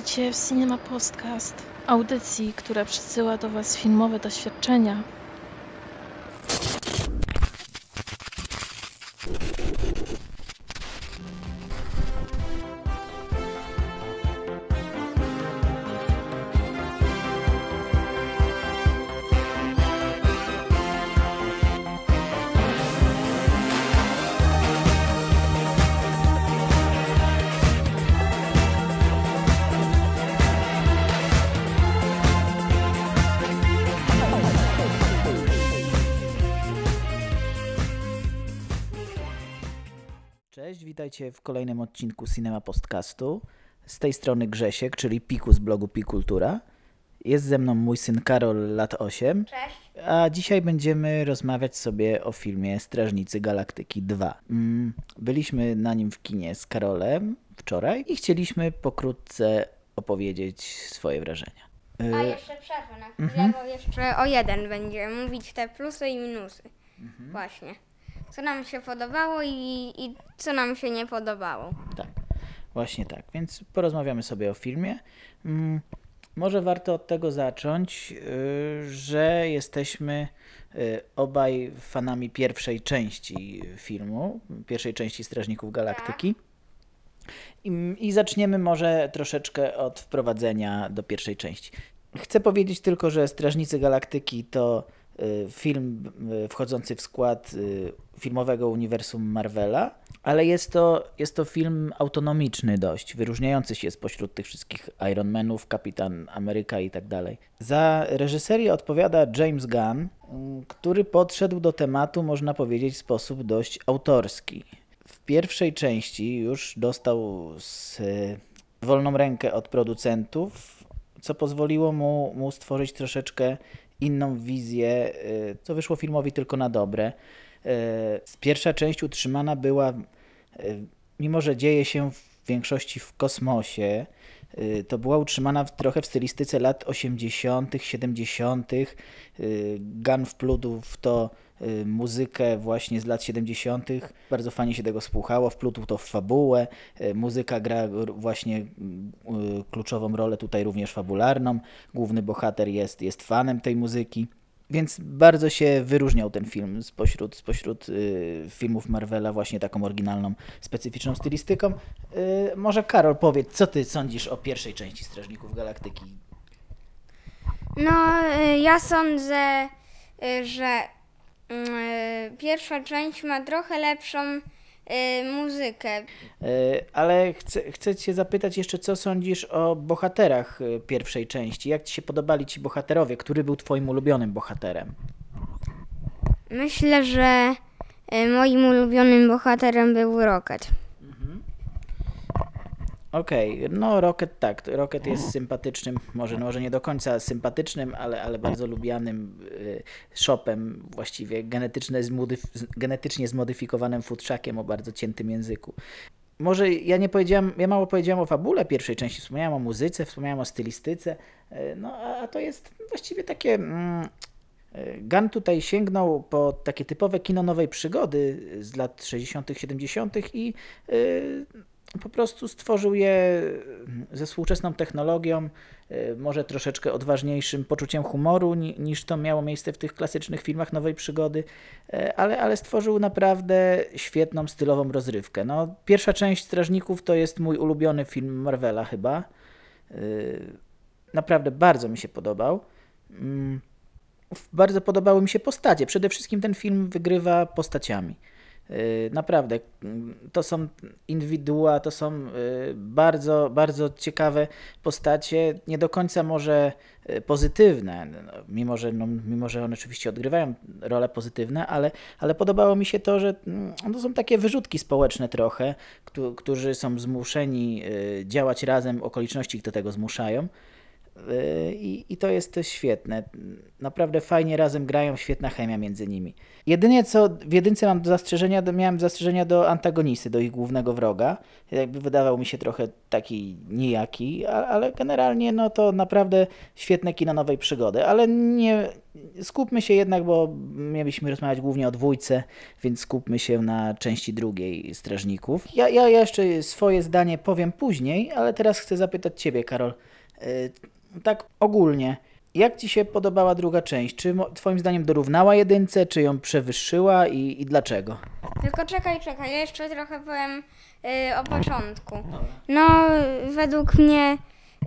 Witajcie w Cinema Podcast, audycji, która przesyła do Was filmowe doświadczenia. Witajcie w kolejnym odcinku Cinema Podcastu. Z tej strony Grzesiek, czyli Piku z blogu Pikultura. Jest ze mną mój syn Karol, lat 8. Cześć. A dzisiaj będziemy rozmawiać sobie o filmie Strażnicy Galaktyki 2. Mm, Byliśmy na nim w kinie z Karolem wczoraj i chcieliśmy pokrótce opowiedzieć swoje wrażenia. A jeszcze przerwę na chwilę, bo jeszcze o jeden będzie mówić te plusy i minusy. Właśnie. Co nam się podobało i, i co nam się nie podobało. Tak, właśnie tak. Więc porozmawiamy sobie o filmie. Mm, Może warto od tego zacząć, y, że jesteśmy y, obaj fanami pierwszej części filmu, pierwszej części Strażników Galaktyki. I, I zaczniemy może troszeczkę od wprowadzenia do pierwszej części. Chcę powiedzieć tylko, że Strażnicy Galaktyki to film y, wchodzący w skład y, filmowego uniwersum Marvela, ale jest to, jest to film autonomiczny dość, wyróżniający się spośród tych wszystkich Iron Manów, Kapitan Ameryka i tak dalej. Za reżyserię odpowiada James Gunn, który podszedł do tematu, można powiedzieć, w sposób dość autorski. W pierwszej części już dostał z, wolną rękę od producentów, co pozwoliło mu, mu stworzyć troszeczkę inną wizję, y, co wyszło filmowi tylko na dobre. Y, Pierwsza część utrzymana była, y, mimo że dzieje się w większości w kosmosie, to była utrzymana w, trochę w stylistyce lat 80., 70. y, Gun w to muzykę właśnie z lat 70. Bardzo fajnie się tego słuchało, wplótł to w fabułę. Y, Muzyka gra właśnie y, kluczową rolę tutaj również fabularną. Główny bohater jest, jest fanem tej muzyki. Więc bardzo się wyróżniał ten film spośród, spośród y, filmów Marvela właśnie taką oryginalną, specyficzną stylistyką. Y, może Karol powiedz, co ty sądzisz o pierwszej części Strażników Galaktyki? No, y, ja sądzę, y, że y, pierwsza część ma trochę lepszą y, muzykę. Y, ale chcę, chcę cię zapytać jeszcze, co sądzisz o bohaterach pierwszej części? Jak ci się podobali ci bohaterowie? Który był twoim ulubionym bohaterem? Myślę, że moim ulubionym bohaterem był Rocket. Okej, no Rocket tak, Rocket jest sympatycznym, może, no może nie do końca sympatycznym, ale, ale bardzo lubianym y, shopem, właściwie genetycznie, zmodyf- genetycznie zmodyfikowanym futrzakiem o bardzo ciętym języku. Może ja nie powiedziałem, ja mało powiedziałem o fabule pierwszej części, wspomniałem o muzyce, wspomniałem o stylistyce, y, no a, a to jest właściwie takie... Mm, y, Gunn tutaj sięgnął po takie typowe kino nowej przygody z lat 60., 70. i po prostu stworzył je ze współczesną technologią, y, może troszeczkę odważniejszym poczuciem humoru ni, niż to miało miejsce w tych klasycznych filmach nowej przygody, y, ale, ale stworzył naprawdę świetną, stylową rozrywkę. No, pierwsza część Strażników to jest mój ulubiony film Marvela chyba. Y, Naprawdę bardzo mi się podobał. Mm, Bardzo podobały mi się postacie. Przede wszystkim ten film wygrywa postaciami. Yy, Naprawdę, mm, to są indywidua, to są yy, bardzo, bardzo ciekawe postacie, nie do końca może yy, pozytywne, no, mimo, że, no, mimo że one oczywiście odgrywają role pozytywne, ale, ale podobało mi się to, że mm, to są takie wyrzutki społeczne trochę, któ- którzy są zmuszeni działać razem, okoliczności ich do tego zmuszają. Yy, I, I to jest świetne. Naprawdę fajnie razem grają, świetna chemia między nimi. Jedynie co w jedynce mam do zastrzeżenia, do, miałem zastrzeżenia do antagonisty, do ich głównego wroga. Jakby wydawał mi się trochę taki nijaki, a, ale generalnie no to naprawdę świetne kino nowej przygody. Ale nie skupmy się jednak, bo mieliśmy rozmawiać głównie o dwójce, więc skupmy się na części drugiej Strażników. Ja, ja jeszcze swoje zdanie powiem później, ale teraz chcę zapytać Ciebie, Karol. Yy, tak ogólnie, jak Ci się podobała druga część? Czy Twoim zdaniem dorównała jedynce, czy ją przewyższyła i, i dlaczego? Tylko czekaj, czekaj, ja jeszcze trochę powiem y, o początku. No, według mnie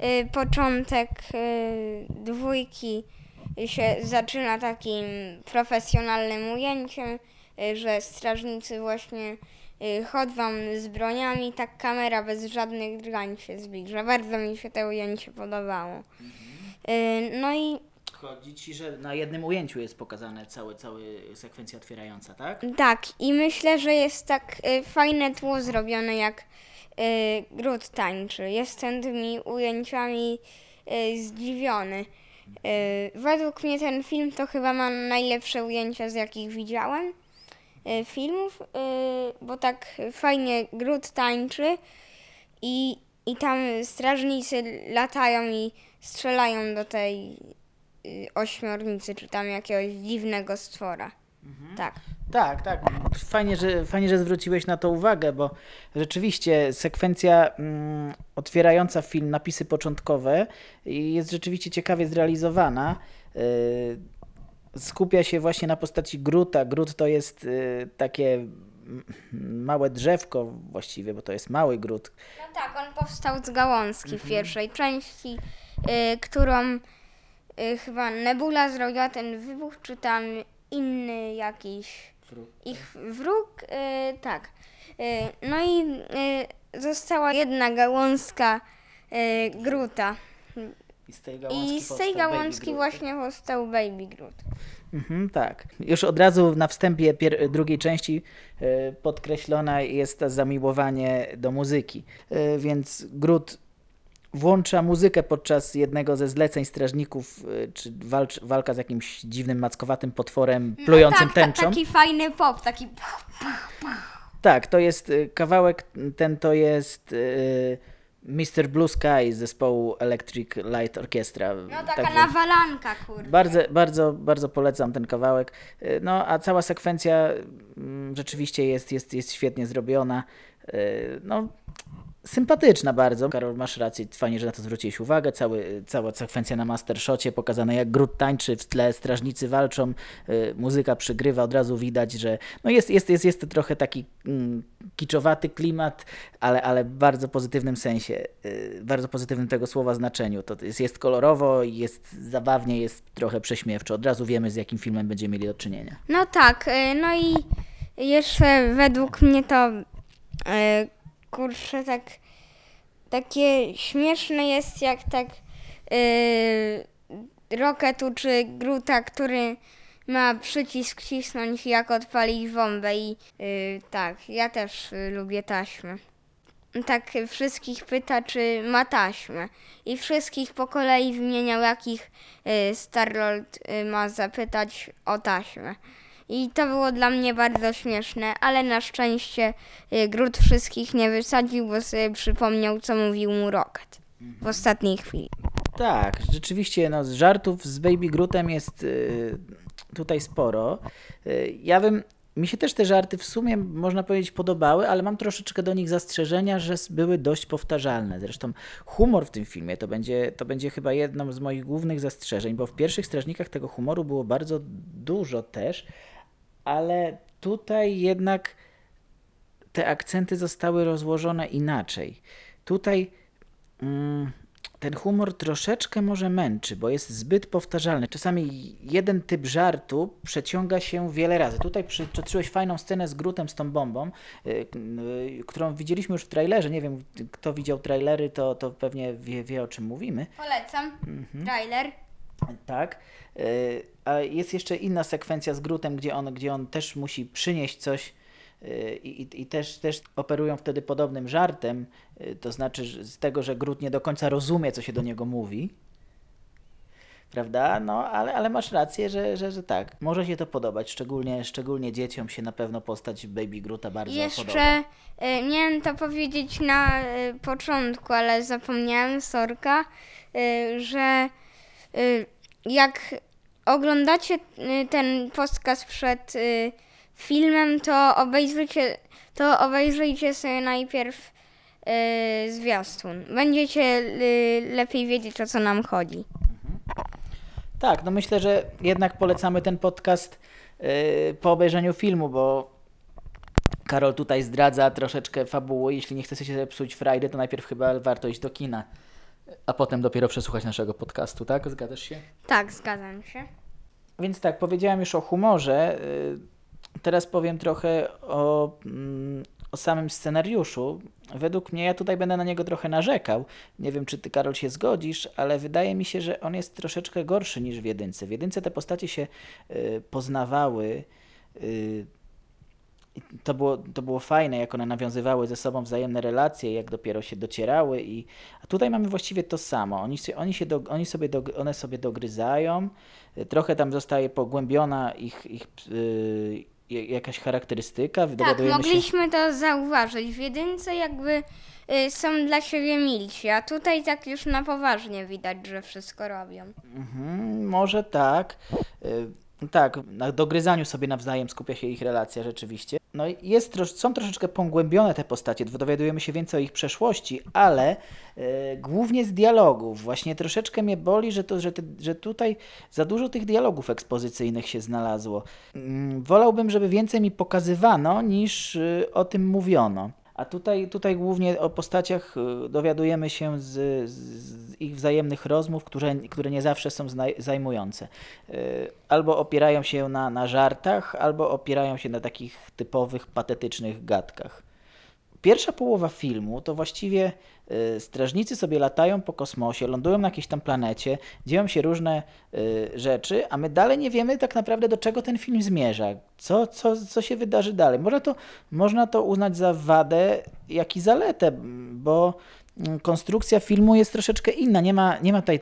y, początek y, dwójki się zaczyna takim profesjonalnym ujęciem, y, że strażnicy właśnie chodzą z broniami, tak kamera bez żadnych drgań się zbliża. Bardzo mi się to ujęcie podobało. Y, no i Chodzi Ci, że na jednym ujęciu jest pokazane całe, cały sekwencja otwierająca, tak? Tak, i myślę, że jest tak y, fajne tło zrobione, jak y, Grut tańczy. Jestem tymi ujęciami y, zdziwiony. Y, według mnie ten film to chyba ma najlepsze ujęcia, z jakich widziałem y, filmów, y, bo tak fajnie Grut tańczy i, i tam strażnicy latają i strzelają do tej y, ośmiornicy, czy tam jakiegoś dziwnego stwora. Tak. Tak, tak. Fajnie że, fajnie, że zwróciłeś na to uwagę, bo rzeczywiście sekwencja mm, otwierająca film, napisy początkowe jest rzeczywiście ciekawie zrealizowana. Yy, skupia się właśnie na postaci Gruta. Grut to jest yy, takie małe drzewko właściwie, bo to jest mały Grut. No tak, on powstał z gałązki w pierwszej części, y, którą y, chyba Nebula zrobiła ten wybuch, czy tam inny jakiś ich wróg, y, tak. Y, no i y, została jedna gałązka y, Gruta. I z tej gałązki, I z tej powstał Baby gałązki Groot. właśnie powstał Baby Groot. Mhm, tak. Już od razu na wstępie drugiej części y, podkreślona jest to zamiłowanie do muzyki. Y, więc Grut włącza muzykę podczas jednego ze zleceń strażników, y, czy walcz, walka z jakimś dziwnym, mackowatym potworem plującym tak, ta- tęczą. taki fajny pop, taki... Tak, to jest kawałek, ten to jest y, Mr. Blue Sky z zespołu Electric Light Orchestra. No taka Także- nawalanka, kurde. Bardzo, bardzo, bardzo polecam ten kawałek. No, a cała sekwencja mm, rzeczywiście jest, jest, jest świetnie zrobiona. Y, No, sympatyczna bardzo. Karol, masz rację, fajnie, że na to zwróciłeś uwagę. Cały, cała sekwencja na Mastershocie pokazana jak Grut tańczy, w tle strażnicy walczą, y, muzyka przygrywa, od razu widać, że no jest, jest, jest, jest to trochę taki mm, kiczowaty klimat, ale, ale w bardzo pozytywnym sensie, y, bardzo pozytywnym tego słowa znaczeniu. To jest, jest kolorowo, jest zabawnie, jest trochę prześmiewczo. Od razu wiemy, z jakim filmem będziemy mieli do czynienia. No tak, y, no i jeszcze według mnie to y, kurczę tak takie śmieszne jest jak tak y, Rocketu czy Gruta, który ma przycisk cisnąć jak odpalić bombę i y, tak, ja też lubię taśmy. Tak wszystkich pyta, czy ma taśmę. I wszystkich po kolei wymieniał, jakich y, Starlord y, ma zapytać o taśmę. I to było dla mnie bardzo śmieszne, ale na szczęście y, Grut wszystkich nie wysadził, bo sobie przypomniał, co mówił mu Rocket w ostatniej chwili. Tak, rzeczywiście no, z żartów z Baby Grootem jest y, tutaj sporo. Y, ja bym. Mi się też te żarty w sumie, można powiedzieć, podobały, ale mam troszeczkę do nich zastrzeżenia, że były dość powtarzalne. Zresztą humor w tym filmie to będzie, to będzie chyba jedno z moich głównych zastrzeżeń, bo w pierwszych strażnikach tego humoru było bardzo dużo też, ale tutaj jednak te akcenty zostały rozłożone inaczej. Tutaj mm, ten humor troszeczkę może męczy, bo jest zbyt powtarzalny. Czasami jeden typ żartu przeciąga się wiele razy. Tutaj przytoczyłeś fajną scenę z Grutem z tą bombą, y, y, którą widzieliśmy już w trailerze. Nie wiem, kto widział trailery, to, to pewnie wie, wie o czym mówimy. Polecam. Trailer. Tak. Y, A jest jeszcze inna sekwencja z Grutem, gdzie on, gdzie on też musi przynieść coś y, i, i, i też, też operują wtedy podobnym żartem, y, to znaczy z tego, że Grut nie do końca rozumie, co się do niego mówi. prawda? No, ale, ale masz rację, że, że, że tak. Może się to podobać, szczególnie, szczególnie dzieciom się na pewno postać Baby Groota bardzo podoba. Jeszcze miałem to powiedzieć na y, początku, ale zapomniałem, sorka, y, że y, jak oglądacie y, ten podcast przed y, filmem, to obejrzyjcie, to obejrzyjcie sobie najpierw y, zwiastun. Będziecie lepiej wiedzieć, o co nam chodzi. Tak, no myślę, że jednak polecamy ten podcast po obejrzeniu filmu, bo Karol tutaj zdradza troszeczkę fabuły. Jeśli nie chcecie sobie psuć frajdy, to najpierw chyba warto iść do kina, a potem dopiero przesłuchać naszego podcastu, tak? Zgadzasz się? Tak, zgadzam się. Więc tak, powiedziałem już o humorze. y, Teraz powiem trochę o, mm, o samym scenariuszu. Według mnie, ja tutaj będę na niego trochę narzekał. Nie wiem, czy ty, Karol, się zgodzisz, ale wydaje mi się, że on jest troszeczkę gorszy niż w jedynce. W jedynce te postacie się y, poznawały. I to było, to było fajne, jak one nawiązywały ze sobą wzajemne relacje, jak dopiero się docierały i a tutaj mamy właściwie to samo. Oni, oni, się do, oni sobie do, one sobie dogryzają, y, trochę tam zostaje pogłębiona ich, ich y, j- jakaś charakterystyka, Tak, dowiadujemy się... mogliśmy to zauważyć. W jedynce jakby y, są dla siebie milsi, a tutaj tak już na poważnie widać, że wszystko robią. Mhm, może tak. Y, Tak, na dogryzaniu sobie nawzajem skupia się ich relacja rzeczywiście. No jest są troszeczkę pogłębione te postacie, dowiadujemy się więcej o ich przeszłości, ale e, głównie z dialogów. Właśnie troszeczkę mnie boli, że, to, że, te, że tutaj za dużo tych dialogów ekspozycyjnych się znalazło. Mm, wolałbym, żeby więcej mi pokazywano, niż y, o tym mówiono. A tutaj, tutaj głównie o postaciach y, dowiadujemy się z, z ich wzajemnych rozmów, które, które nie zawsze są zajmujące. Y, Albo opierają się na, na żartach, albo opierają się na takich typowych, patetycznych gadkach. Pierwsza połowa filmu to właściwie y, strażnicy sobie latają po kosmosie, lądują na jakiejś tam planecie, dzieją się różne y, rzeczy, a my dalej nie wiemy tak naprawdę do czego ten film zmierza, co, co, co się wydarzy dalej. Można to, można to uznać za wadę, jak i zaletę, bo konstrukcja filmu jest troszeczkę inna. Nie ma, nie ma tutaj,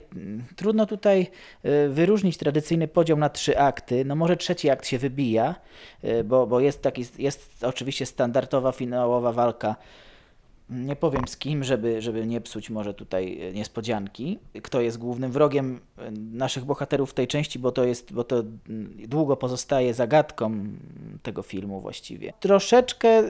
trudno tutaj y, wyróżnić tradycyjny podział na trzy akty. No może trzeci akt się wybija, y, bo, bo jest taki, jest oczywiście standardowa finałowa walka. Nie powiem z kim, żeby, żeby nie psuć może tutaj y, niespodzianki. Kto jest głównym wrogiem naszych bohaterów w tej części, bo to jest, bo to długo pozostaje zagadką tego filmu właściwie. Troszeczkę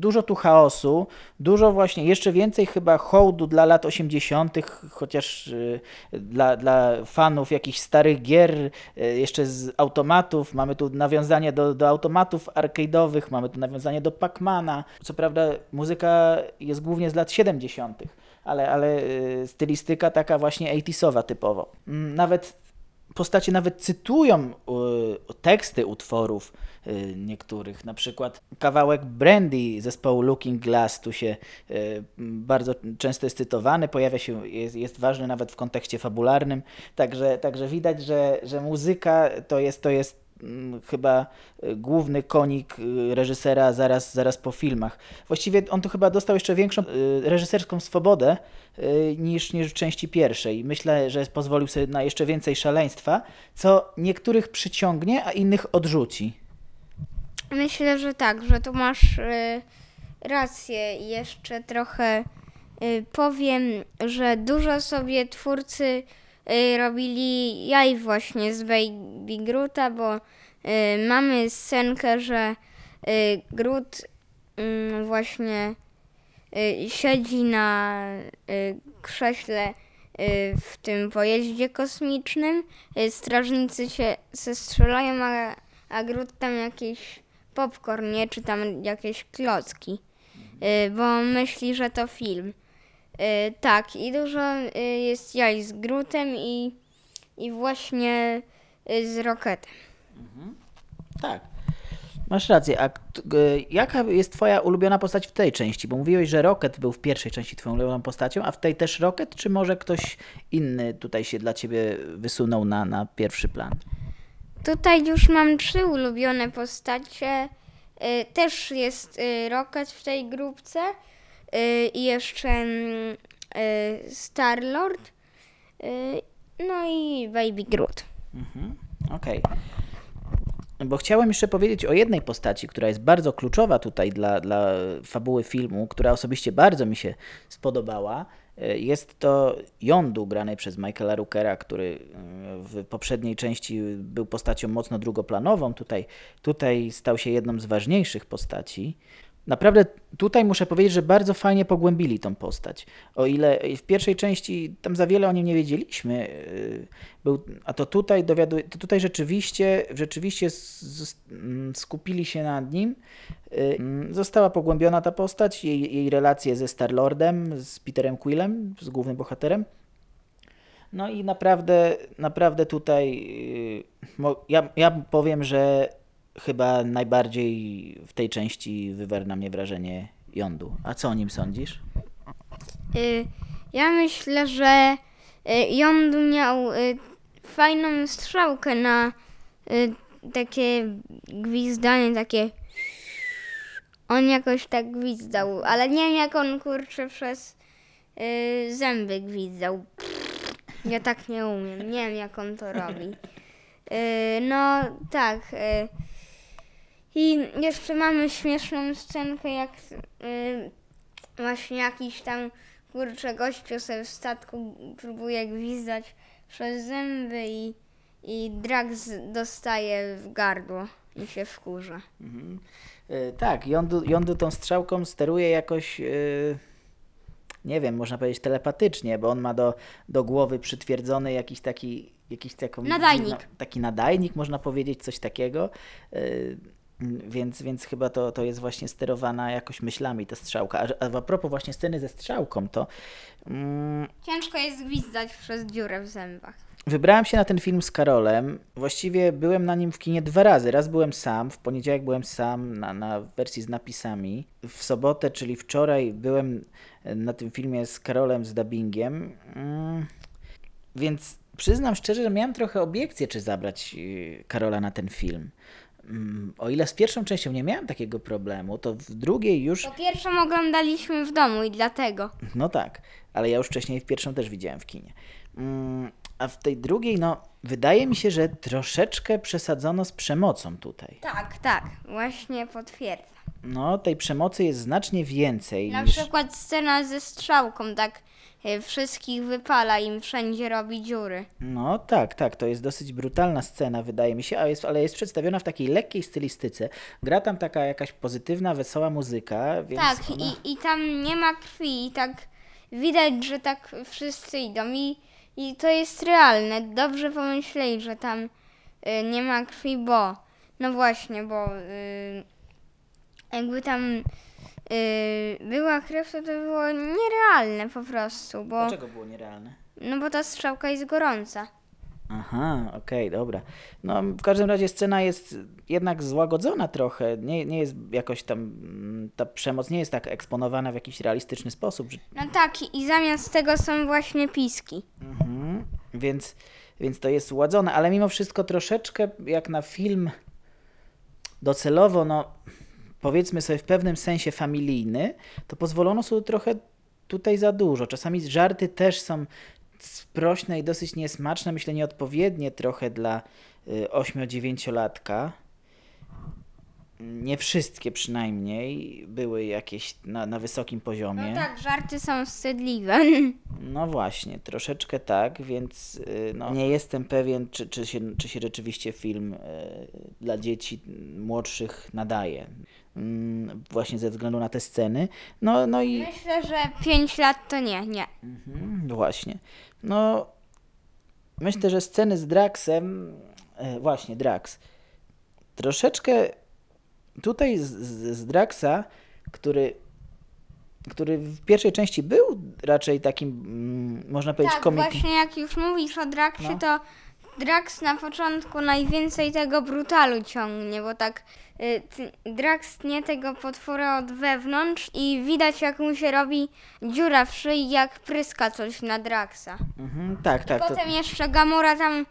dużo tu chaosu, dużo właśnie, jeszcze więcej chyba hołdu dla lat 80., chociaż y, dla, dla fanów jakichś starych gier, y, jeszcze z automatów. Mamy tu nawiązanie do, do automatów arcade'owych, mamy tu nawiązanie do Pacmana. Co prawda muzyka jest głównie z lat 70., ale, ale y, stylistyka taka właśnie 80sowa typowo. Mm, Nawet postacie nawet cytują y, teksty utworów y, niektórych. Na przykład kawałek Brandy zespołu Looking Glass tu się y, bardzo często jest cytowany, pojawia się, jest, jest ważny nawet w kontekście fabularnym. Także, także widać, że, że muzyka to jest, to jest chyba y, główny konik y, reżysera zaraz, zaraz po filmach. Właściwie on tu chyba dostał jeszcze większą y, reżyserską swobodę niż, niż w części pierwszej. Myślę, że pozwolił sobie na jeszcze więcej szaleństwa, co niektórych przyciągnie, a innych odrzuci. Myślę, że tak, że tu masz rację. Jeszcze trochę powiem, że dużo sobie twórcy robili jaj właśnie z Baby Groota, bo y, mamy scenkę, że y, Groot y, właśnie y, siedzi na y, krześle y, w tym pojeździe kosmicznym. Y, strażnicy się strzelają, a, a Groot tam jakiś popcorn, nie? Czy tam jakieś klocki, y, bo myśli, że to film. Y, tak, i dużo y, jest jaj z Grootem i, i właśnie y, z Rocketem. Tak. Masz rację. A jaka jest twoja ulubiona postać w tej części? Bo mówiłeś, że Rocket był w pierwszej części twoją ulubioną postacią, a w tej też Rocket, czy może ktoś inny tutaj się dla ciebie wysunął na, na pierwszy plan? Tutaj już mam trzy ulubione postacie. Też jest Rocket w tej grupce i jeszcze mm, y, Star-Lord. Y, no i Baby Groot. Mhm, Okej. Bo chciałem jeszcze powiedzieć o jednej postaci, która jest bardzo kluczowa tutaj dla, dla fabuły filmu, która osobiście bardzo mi się spodobała. Jest to Yondu, grany przez Michaela Rookera, który w poprzedniej części był postacią mocno drugoplanową. Tutaj, tutaj stał się jedną z ważniejszych postaci. Naprawdę tutaj muszę powiedzieć, że bardzo fajnie pogłębili tą postać. O ile w pierwszej części tam za wiele o nim nie wiedzieliśmy, yy, był, a to tutaj dowiaduje, to tutaj rzeczywiście, rzeczywiście mm, skupili się nad nim. Yy, mm, Została pogłębiona ta postać, jej, jej relacje ze Star-Lordem, z Peterem Quillem, z głównym bohaterem. No i naprawdę, naprawdę tutaj mo- ja, ja powiem, że chyba najbardziej w tej części wywarł na mnie wrażenie Yondu. A co o nim sądzisz? Y, ja myślę, że y, Yondu miał y, fajną strzałkę na takie gwizdanie, takie... On jakoś tak gwizdał, ale nie wiem jak on kurczę przez zęby gwizdał. Ja tak nie umiem, nie wiem jak on to robi. No tak. I jeszcze mamy śmieszną scenkę, jak y, właśnie jakiś tam kurczę gościu sobie w statku próbuje gwizdać przez zęby i, i Drax dostaje w gardło i się wkurza. Mhm. E, tak, Yondu, Yondu tą strzałką steruje jakoś, e, nie wiem, można powiedzieć telepatycznie, bo on ma do, do głowy przytwierdzony jakiś taki, jakiś taką, Nadajnik. taki nadajnik, można powiedzieć, coś takiego. M, Więc, więc chyba to, to jest właśnie sterowana jakoś myślami ta strzałka. A, a a propos właśnie sceny ze strzałką, to mm, Ciężko jest gwizdać przez dziurę w zębach. Wybrałem się na ten film z Karolem. Właściwie byłem na nim w kinie dwa razy. Raz byłem sam, w poniedziałek byłem sam na, na wersji z napisami. W sobotę, czyli wczoraj, byłem na tym filmie z Karolem z dubbingiem. Mm, Więc przyznam szczerze, że miałem trochę obiekcje, czy zabrać yy, Karola na ten film. Mm, O ile z pierwszą częścią nie miałem takiego problemu, to w drugiej już. Po pierwszą oglądaliśmy w domu i dlatego. No tak, ale ja już wcześniej w pierwszą też widziałem w kinie. Mm, A w tej drugiej, no, wydaje mi się, że troszeczkę przesadzono z przemocą tutaj. Tak, tak, właśnie potwierdzam. No, tej przemocy jest znacznie więcej Na niż. przykład scena ze strzałką, tak wszystkich wypala im wszędzie robi dziury. No tak, tak, to jest dosyć brutalna scena, wydaje mi się, a jest, ale jest przedstawiona w takiej lekkiej stylistyce. Gra tam taka jakaś pozytywna, wesoła muzyka, więc. Tak, ona... i, i tam nie ma krwi i tak widać, że tak wszyscy idą i, i to jest realne. Dobrze pomyśleli, że tam y, nie ma krwi, bo no właśnie, bo y, jakby tam była krew, to to było nierealne po prostu, bo Dlaczego było nierealne? no bo ta strzałka jest gorąca. Aha, okej, dobra. No, w każdym razie scena jest jednak złagodzona trochę. Nie, nie jest jakoś tam. mm, Ta przemoc nie jest tak eksponowana w jakiś realistyczny sposób. No tak, i- zamiast tego są właśnie piski. mhm, więc, więc to jest łagodzone, ale mimo wszystko troszeczkę jak na film docelowo, no powiedzmy sobie w pewnym sensie familijny, to pozwolono sobie trochę tutaj za dużo. Czasami żarty też są sprośne i dosyć niesmaczne, myślę nieodpowiednie trochę dla y, 8-9-latka. Nie wszystkie przynajmniej były jakieś na, na wysokim poziomie. No tak, żarty są wstydliwe. No właśnie, troszeczkę tak, więc y, no, nie jestem pewien, czy, czy, się, czy się rzeczywiście film y, dla dzieci młodszych nadaje. Mm, Właśnie ze względu na te sceny. No, no i. Myślę, że 5 lat to nie, nie. Mhm, właśnie. No, myślę, że sceny z Draxem. E, właśnie, Drax. Troszeczkę tutaj z, z, z Draxa, który. Który w pierwszej części był raczej takim, mm, można powiedzieć, Tak, komikiem. właśnie jak już mówisz o Draxie, No. to Drax na początku najwięcej tego brutalu ciągnie, bo tak y, Drax tnie tego potwora od wewnątrz i widać jak mu się robi dziura w szyi, jak pryska coś na Draxa. Mhm, tak, tak. To, Potem jeszcze Gamora tam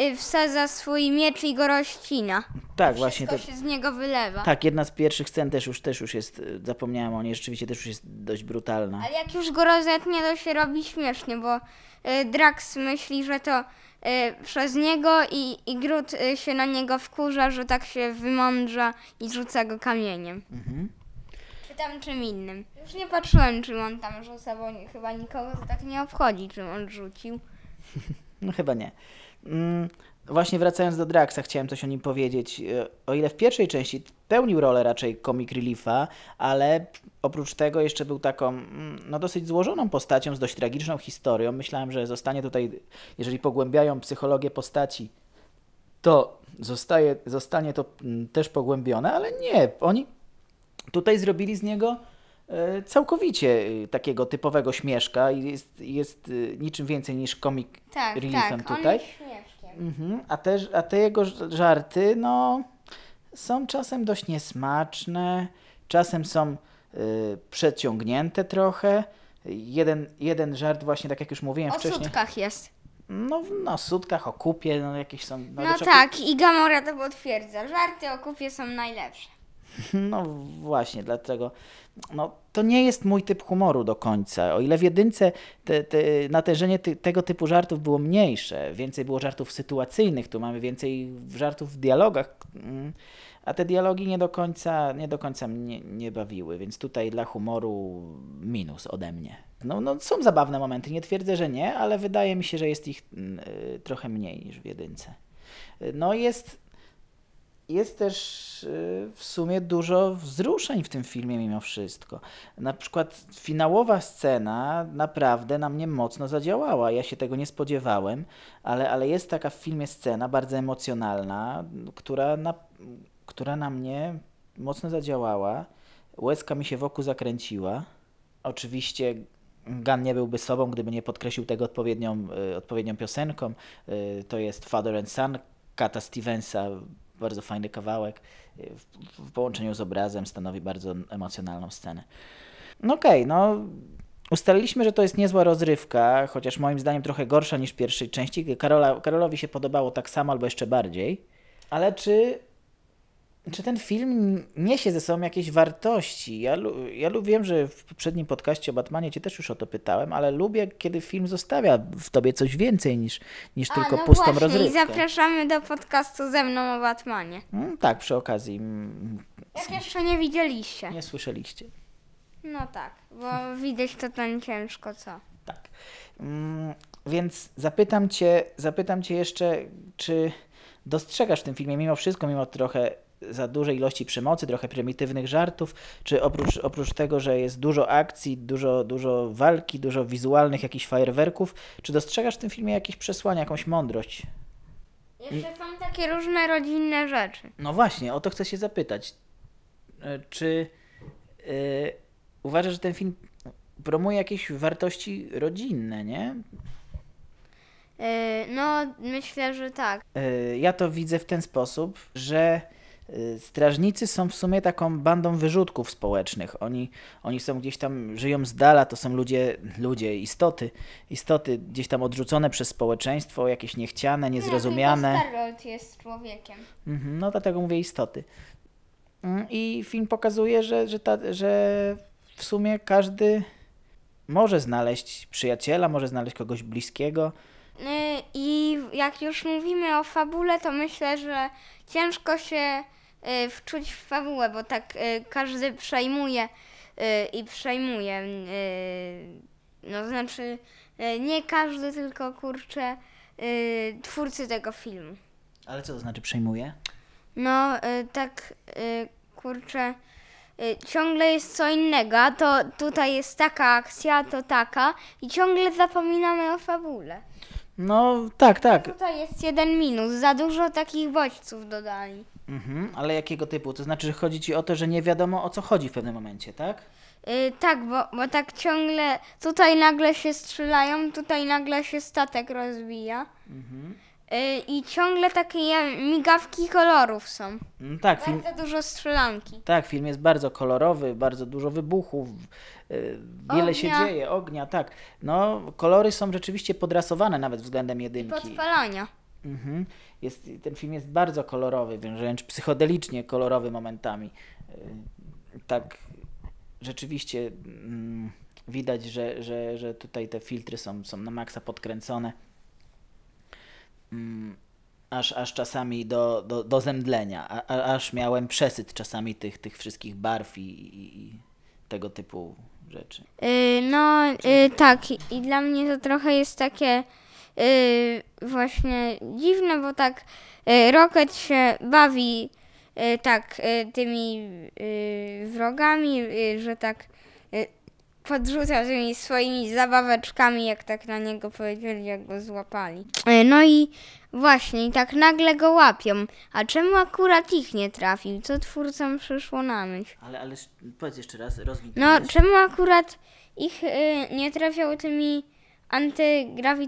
y, wsadza swój miecz i go rozcina. tak, właśnie to. się z niego wylewa. Tak, jedna z pierwszych scen też już, też już jest, y, zapomniałem o niej, rzeczywiście też już jest dość brutalna. Ale jak już go rozetnie, to się robi śmiesznie, bo y, Drax myśli, że to przez niego i, i Grut y, się na niego wkurza, że tak się wymądrza i rzuca go kamieniem. Mhm. Czy tam czym innym. Już nie patrzyłem, czym on tam rzuca, bo nie, chyba nikogo to tak nie obchodzi, czym on rzucił. No chyba nie. Mm, właśnie wracając do Draxa, chciałem coś o nim powiedzieć. E, O ile w pierwszej części pełnił rolę raczej comic reliefa, ale oprócz tego jeszcze był taką mm, no, dosyć złożoną postacią z dość tragiczną historią. Myślałem, że zostanie tutaj, jeżeli pogłębiają psychologię postaci, to zostaje, zostanie to mm, też pogłębione, ale nie. Oni tutaj zrobili z niego e, całkowicie e, takiego typowego śmieszka i jest, jest e, niczym więcej niż comic Tak, reliefem tak, tutaj. śmieszkiem. Mhm. A, te, a te jego żarty, no, są czasem dość niesmaczne, czasem są y, przeciągnięte trochę. Jeden, jeden żart właśnie, tak jak już mówiłem O wcześniej, sutkach jest. no, no sutkach, o kupie, no jakieś są... No wiesz, o tak, i Gamora to potwierdza. Żarty o kupie są najlepsze. No właśnie, dlatego no, to nie jest mój typ humoru do końca. O ile w jedynce te, te, natężenie ty, tego typu żartów było mniejsze, więcej było żartów sytuacyjnych, tu mamy więcej żartów w dialogach, mm, a te dialogi nie do końca, nie do końca mnie nie bawiły, więc tutaj dla humoru minus ode mnie. No, no są zabawne momenty, nie twierdzę, że nie, ale wydaje mi się, że jest ich mm, y, trochę mniej niż w jedynce. No jest jest też y, w sumie dużo wzruszeń w tym filmie mimo wszystko. Na przykład finałowa scena naprawdę na mnie mocno zadziałała. Ja się tego nie spodziewałem, ale, ale jest taka w filmie scena bardzo emocjonalna, która na, która na mnie mocno zadziałała. Łezka mi się wokół zakręciła. Oczywiście Gun nie byłby sobą, gdyby nie podkreślił tego odpowiednią, y, odpowiednią piosenką. Y, to jest Father and Son Kata Stevensa, bardzo fajny kawałek. y, W, w połączeniu z obrazem stanowi bardzo emocjonalną scenę. No okej, no ustaliliśmy, że to jest niezła rozrywka, chociaż moim zdaniem trochę gorsza niż pierwszej części. Karola, Karolowi się podobało tak samo albo jeszcze bardziej. Ale czy czy ten film niesie ze sobą jakieś wartości? Ja, ja wiem, że w poprzednim podcaście o Batmanie cię też już o to pytałem, ale lubię, kiedy film zostawia w tobie coś więcej niż, niż tylko A, no pustą właśnie, rozrywkę. i zapraszamy do podcastu ze mną o Batmanie. Mm, tak, przy okazji. mm, Jak jeszcze nie widzieliście. Nie słyszeliście. No tak, bo widać to tam ciężko, co? Tak. Mm, Więc zapytam cię, zapytam cię jeszcze, czy dostrzegasz w tym filmie mimo wszystko, mimo trochę za dużej ilości przemocy, trochę prymitywnych żartów, czy oprócz, oprócz tego, że jest dużo akcji, dużo, dużo walki, dużo wizualnych jakichś fajerwerków, czy dostrzegasz w tym filmie jakieś przesłanie, jakąś mądrość? Jeszcze są takie różne rodzinne rzeczy. No właśnie, o to chcę się zapytać. E, Czy e, uważasz, że ten film promuje jakieś wartości rodzinne, nie? Yy, no, myślę, że tak. Y, Ja to widzę w ten sposób, że strażnicy są w sumie taką bandą wyrzutków społecznych. Oni, oni są gdzieś tam, żyją z dala, to są ludzie, ludzie, istoty, istoty gdzieś tam odrzucone przez społeczeństwo, jakieś niechciane, niezrozumiane. No, Starlord jest człowiekiem. Mhm, no dlatego mówię istoty. Mm, I film pokazuje, że, że, ta, że w sumie każdy może znaleźć przyjaciela, może znaleźć kogoś bliskiego. Yy, I jak już mówimy o fabule, to myślę, że ciężko się wczuć w fabułę, bo tak yy, każdy przejmuje yy, i przejmuje. No znaczy, nie każdy, tylko kurczę, twórcy tego filmu. Ale co to znaczy przejmuje? No, tak, kurczę, ciągle jest co innego, a to tutaj jest taka akcja, to taka i ciągle zapominamy o fabule. No tak, tak. Tutaj jest jeden minus, za dużo takich bodźców dodali. Mhm, ale jakiego typu? To znaczy, że chodzi ci o to, że nie wiadomo o co chodzi w pewnym momencie, tak? Y, tak, bo, bo tak ciągle, tutaj nagle się strzelają, tutaj nagle się statek rozbija. Y, I ciągle takie migawki kolorów są. Mm, tak, film, Bardzo dużo strzelanki. tak, film jest bardzo kolorowy, bardzo dużo wybuchów, y, wiele się Ognia. dzieje, ognia, tak. No, kolory są rzeczywiście podrasowane nawet względem jedynki. Podpalania. Mhm. Jest, ten film jest bardzo kolorowy, wręcz psychodelicznie kolorowy momentami. Y, Tak, rzeczywiście mm, widać, że, że, że tutaj te filtry są, są na maksa podkręcone. mm, aż, aż czasami do, do, do zemdlenia, a, aż miałem przesyt czasami tych, tych wszystkich barw i, i, i tego typu rzeczy. Y, no y, tak, i- dla mnie to trochę jest takie właśnie dziwne, bo tak y, Rocket się bawi y, tak y, tymi y, wrogami, y, że tak y, podrzuca tymi swoimi zabaweczkami, jak tak na niego powiedzieli, jak go złapali. Y, no i właśnie, i tak nagle go łapią. A czemu akurat ich nie trafił? Co twórcom przyszło na myśl? Ale, ale powiedz jeszcze raz, rozwin tę No, czemu akurat ich y, nie trafiał tymi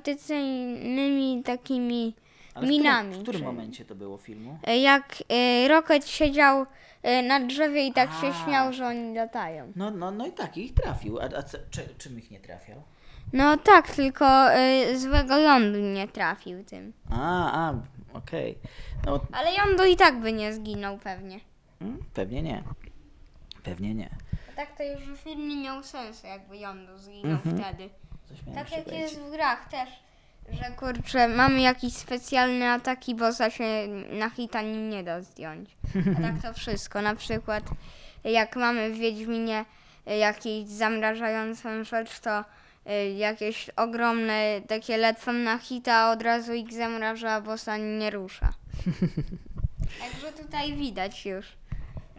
antygrawitacyjnymi takimi Ale w minami? którym, w którym momencie to było filmu? Y, Jak y, Rocket siedział y, na drzewie i tak się A. śmiał, że oni latają. No, no, no i tak, ich trafił. A, a co, czy, czym ich nie trafiał? No tak, tylko y, złego jądu nie trafił tym. A, a, okej. No, Ale jądu i tak by nie zginął pewnie. mm, pewnie nie. Pewnie nie. A tak to już w filmie miał sensu, jakby jądu zginął Mhm. wtedy. Coś miałem Tak jak jest w grach też, że kurczę, mamy jakiś specjalny atak i bossa się na hita nim nie da zdjąć. A tak to wszystko. Na przykład jak mamy w Wiedźminie y, jakąś zamrażającą rzecz, to y, jakieś ogromne takie lecą na hita, a od razu ich zamraża, a bossa nie rusza. Także tutaj widać już,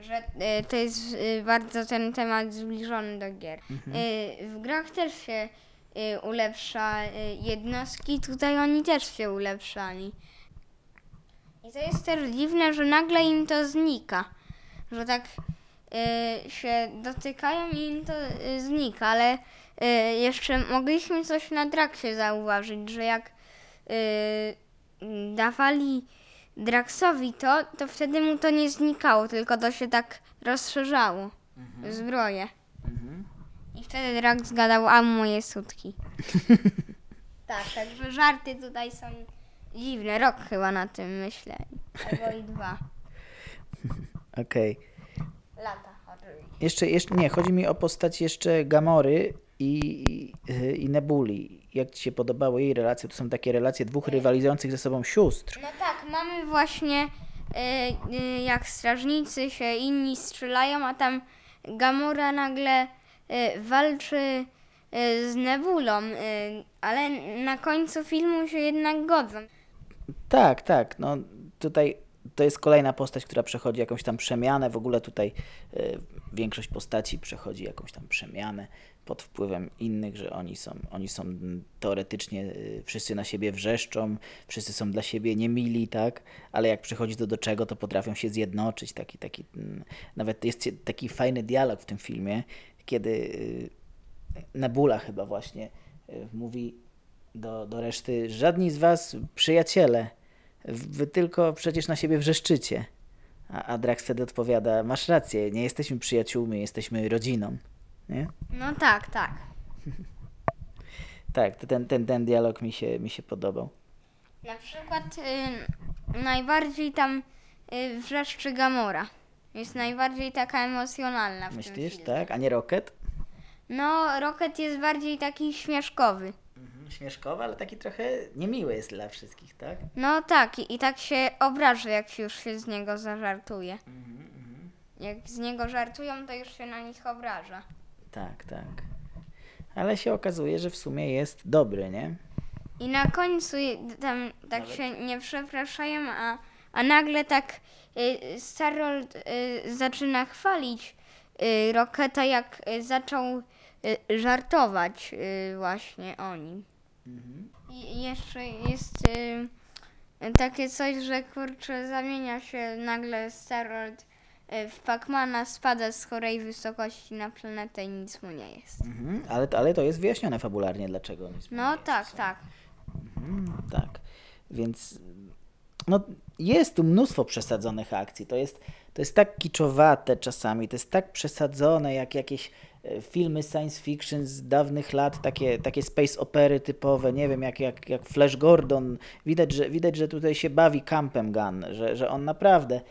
że y, to jest y, bardzo ten temat zbliżony do gier. Y, w grach też się ulepsza y, jednostki, tutaj oni też się ulepszali. I to jest też dziwne, że nagle im to znika. Że tak y, się dotykają i im to y, znika, ale y, jeszcze mogliśmy coś na Draksie zauważyć, że jak y, dawali Draxowi to, to wtedy mu to nie znikało, tylko to się tak rozszerzało. Zbroje. Wtedy Drax gadał, a moje sutki. tak, także żarty tutaj są dziwne. Rok chyba na tym myśleli. Albo i dwa Okej. lata. Jeszcze, jeszcze, nie, chodzi mi o postać jeszcze Gamory i, i, i Nebuli. Jak Ci się podobały jej relacje? To są takie relacje dwóch rywalizujących ze sobą sióstr. No tak, mamy właśnie y, y, jak strażnicy się inni strzelają, a tam Gamora nagle walczy y, z Nebulą, y, ale na końcu filmu się jednak godzą. Tak, tak. No tutaj to jest kolejna postać, która przechodzi jakąś tam przemianę. W ogóle tutaj większość postaci przechodzi jakąś tam przemianę pod wpływem innych, że oni są, oni są teoretycznie y, wszyscy na siebie wrzeszczą, wszyscy są dla siebie niemili, tak? Ale jak przychodzi to do czego, to potrafią się zjednoczyć. Taki, taki, mm, nawet jest taki fajny dialog w tym filmie, kiedy y, Nebula chyba właśnie y, mówi do, do reszty, żadni z was przyjaciele, wy tylko przecież na siebie wrzeszczycie. A, a Drax wtedy odpowiada, masz rację, nie jesteśmy przyjaciółmi, jesteśmy rodziną. Nie? No tak, tak. Tak, to ten, ten, ten dialog mi się, mi się podobał. Na przykład y, najbardziej tam y, wrzeszczy Gamora. Jest najbardziej taka emocjonalna w tym Myślisz, filmie. tak? A nie Rocket? No, Rocket jest bardziej taki śmieszkowy. Mhm, śmieszkowy, ale taki trochę niemiły jest dla wszystkich, tak? No tak, i, i tak się obraża, jak już się z niego zażartuje. Mhm, Jak z niego żartują, to już się na nich obraża. Tak, tak. Ale się okazuje, że w sumie jest dobry, nie? I na końcu tam tak Nawet- się nie przepraszają, a, a nagle tak y, Starold y, zaczyna chwalić y, Rocketa, jak y, zaczął y, żartować y, właśnie o nim. Mhm. I jeszcze jest y, takie coś, że kurczę zamienia się nagle Starold y, Pacmana, spada z chorej wysokości na planetę i nic mu nie jest. Mhm. Ale, ale to jest wyjaśnione fabularnie, dlaczego on jest No tak, tak. Mhm, tak. Więc no, jest tu mnóstwo przesadzonych akcji. To jest, to jest tak kiczowate czasami, to jest tak przesadzone, jak jakieś e, filmy science fiction z dawnych lat, takie, takie space opery typowe, nie wiem, jak, jak, jak Flash Gordon. Widać, że, widać, że tutaj się bawi Campem Gun, że, że on naprawdę,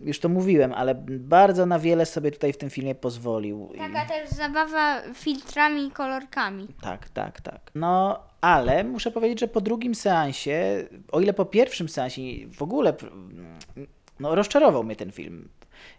już to mówiłem, ale bardzo na wiele sobie tutaj w tym filmie pozwolił. I- Taka też zabawa filtrami i kolorkami. tak, tak, tak. No, ale muszę powiedzieć, że po drugim seansie, o ile po pierwszym seansie w ogóle, no, rozczarował mnie ten film.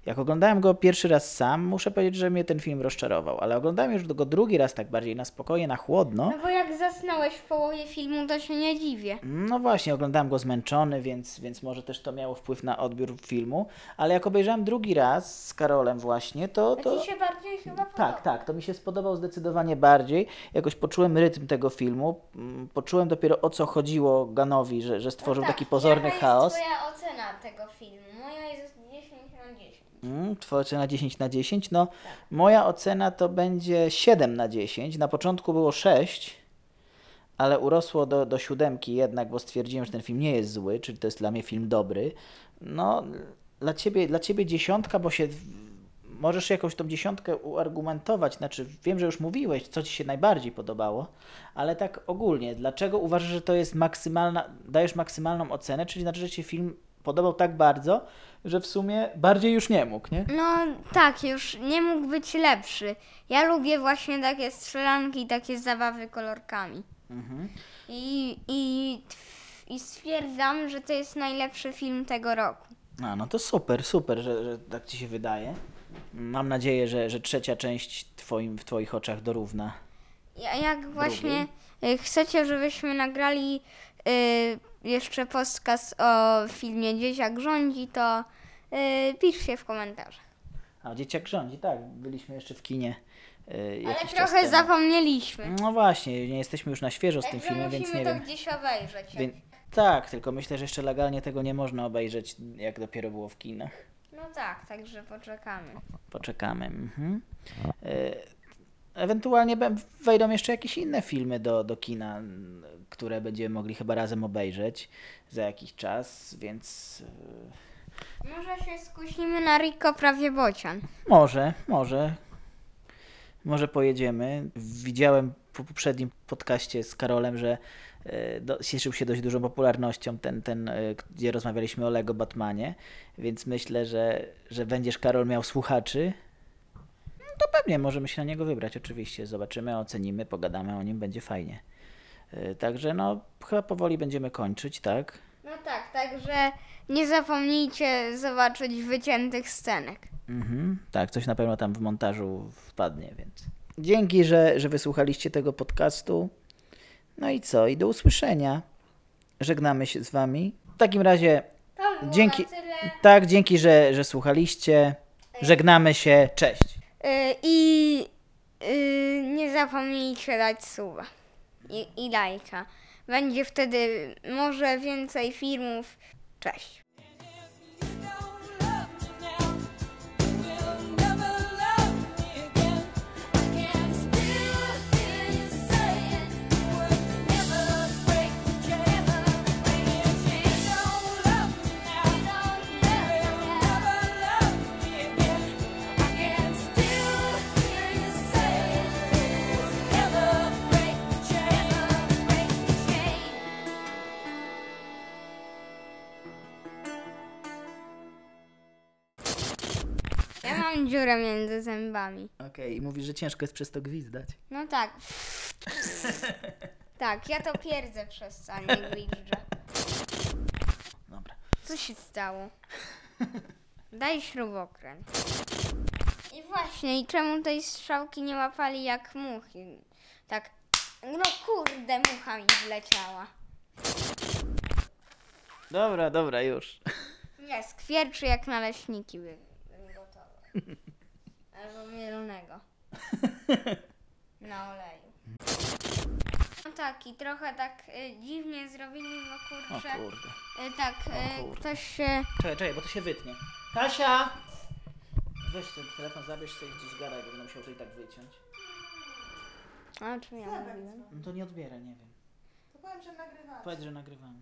Jak oglądałem go pierwszy raz sam, muszę powiedzieć, że mnie ten film rozczarował, ale oglądałem już go drugi raz tak bardziej na spokojnie, na chłodno. No bo jak zasnąłeś w połowie filmu, to się nie dziwię. No właśnie, oglądałem go zmęczony, więc, więc może też to miało wpływ na odbiór filmu, ale jak obejrzałem drugi raz z Karolem właśnie, to... to... Ci się bardziej chyba podoba. Tak, tak, to mi się spodobał zdecydowanie bardziej. Jakoś poczułem rytm tego filmu, mm, poczułem dopiero o co chodziło Ganowi, że, że stworzył Tak, taki pozorny chaos. twoja ocena tego filmu? Moja jest 10 na 10. Mm, Twoja ocena 10 na 10? No, moja ocena to będzie 7 na 10. Na początku było 6, ale urosło do, do siódemki jednak, bo stwierdziłem, że ten film nie jest zły, czyli to jest dla mnie film dobry. No, dla ciebie, dla ciebie dziesiątka, bo się możesz jakąś tą dziesiątkę uargumentować. Znaczy, wiem, że już mówiłeś, co ci się najbardziej podobało, ale tak ogólnie, dlaczego uważasz, że to jest maksymalna, dajesz maksymalną ocenę, czyli znaczy, że ci film podobał tak bardzo, że w sumie bardziej już nie mógł, nie? No tak, już nie mógł być lepszy. Ja lubię właśnie takie strzelanki i takie zabawy kolorkami. Mhm. I, i, I stwierdzam, że to jest najlepszy film tego roku. A, no to super, super, że, że tak ci się wydaje. Mam nadzieję, że, że trzecia część twoim, w twoich oczach dorówna. Ja, jak właśnie y, chcecie, żebyśmy nagrali y, jeszcze podcast o filmie Dzieciak rządzi, to y, piszcie w komentarzach. A dzieciak rządzi, tak, byliśmy jeszcze w kinie. Yy, Ale trochę zapomnieliśmy. No właśnie, nie jesteśmy już na świeżo z tym Także filmem, więc musimy nie to wiem. gdzieś obejrzeć. Więc, tak, tylko myślę, że jeszcze legalnie tego nie można obejrzeć, jak dopiero było w kinach. No tak, także poczekamy. Poczekamy. Mhm. E, Ewentualnie wejdą jeszcze jakieś inne filmy do, do kina, które będziemy mogli chyba razem obejrzeć za jakiś czas, więc e, Może się skusimy na Rico prawie bocian. może, może, może pojedziemy. Widziałem po poprzednim podcaście z Karolem, że e, do, cieszył się dość dużą popularnością ten, ten e, gdzie rozmawialiśmy o Lego Batmanie, więc myślę, że, że będziesz Karol miał słuchaczy. To pewnie możemy się na niego wybrać, oczywiście. Zobaczymy, ocenimy, pogadamy o nim, będzie fajnie. E, Także no, chyba powoli będziemy kończyć, tak? No tak, także nie zapomnijcie zobaczyć wyciętych scenek. Mhm, tak, coś na pewno tam w montażu wpadnie, więc. Dzięki, że, że wysłuchaliście tego podcastu. No i co? I do usłyszenia. Żegnamy się z wami. W takim razie, Dzięki. tak, dzięki, że, że słuchaliście. Żegnamy się. Cześć. I y, nie zapomnijcie dać suba i, i lajka. Będzie wtedy może więcej filmów. Cześć. Mam dziurę między zębami. Okej, i mówisz, że ciężko jest przez to gwizdać. No tak. Tak, ja to pierdzę przez co nie gwizdżę. Dobra. Co się stało? Daj śrubokręt. I właśnie, i czemu tej strzałki nie łapali jak muchy? Tak, no kurde, mucha mi wleciała. Dobra, dobra, już. Nie, skwierczy jak naleśniki by, bym gotował. Albo mielonego. Na oleju. No tak, i trochę tak y, dziwnie zrobili, bo O kurczę, kurde. y, tak, y, kurde. ktoś się... Czekaj, czekaj, bo to się wytnie. Kasia! Weź ten telefon, zabierz sobie gdzieś garaj, bo będę musiał to i tak wyciąć. A, o czym ja mówiłem? No to nie odbierę, nie wiem. To powiem, że nagrywamy. Powiedz, że nagrywamy.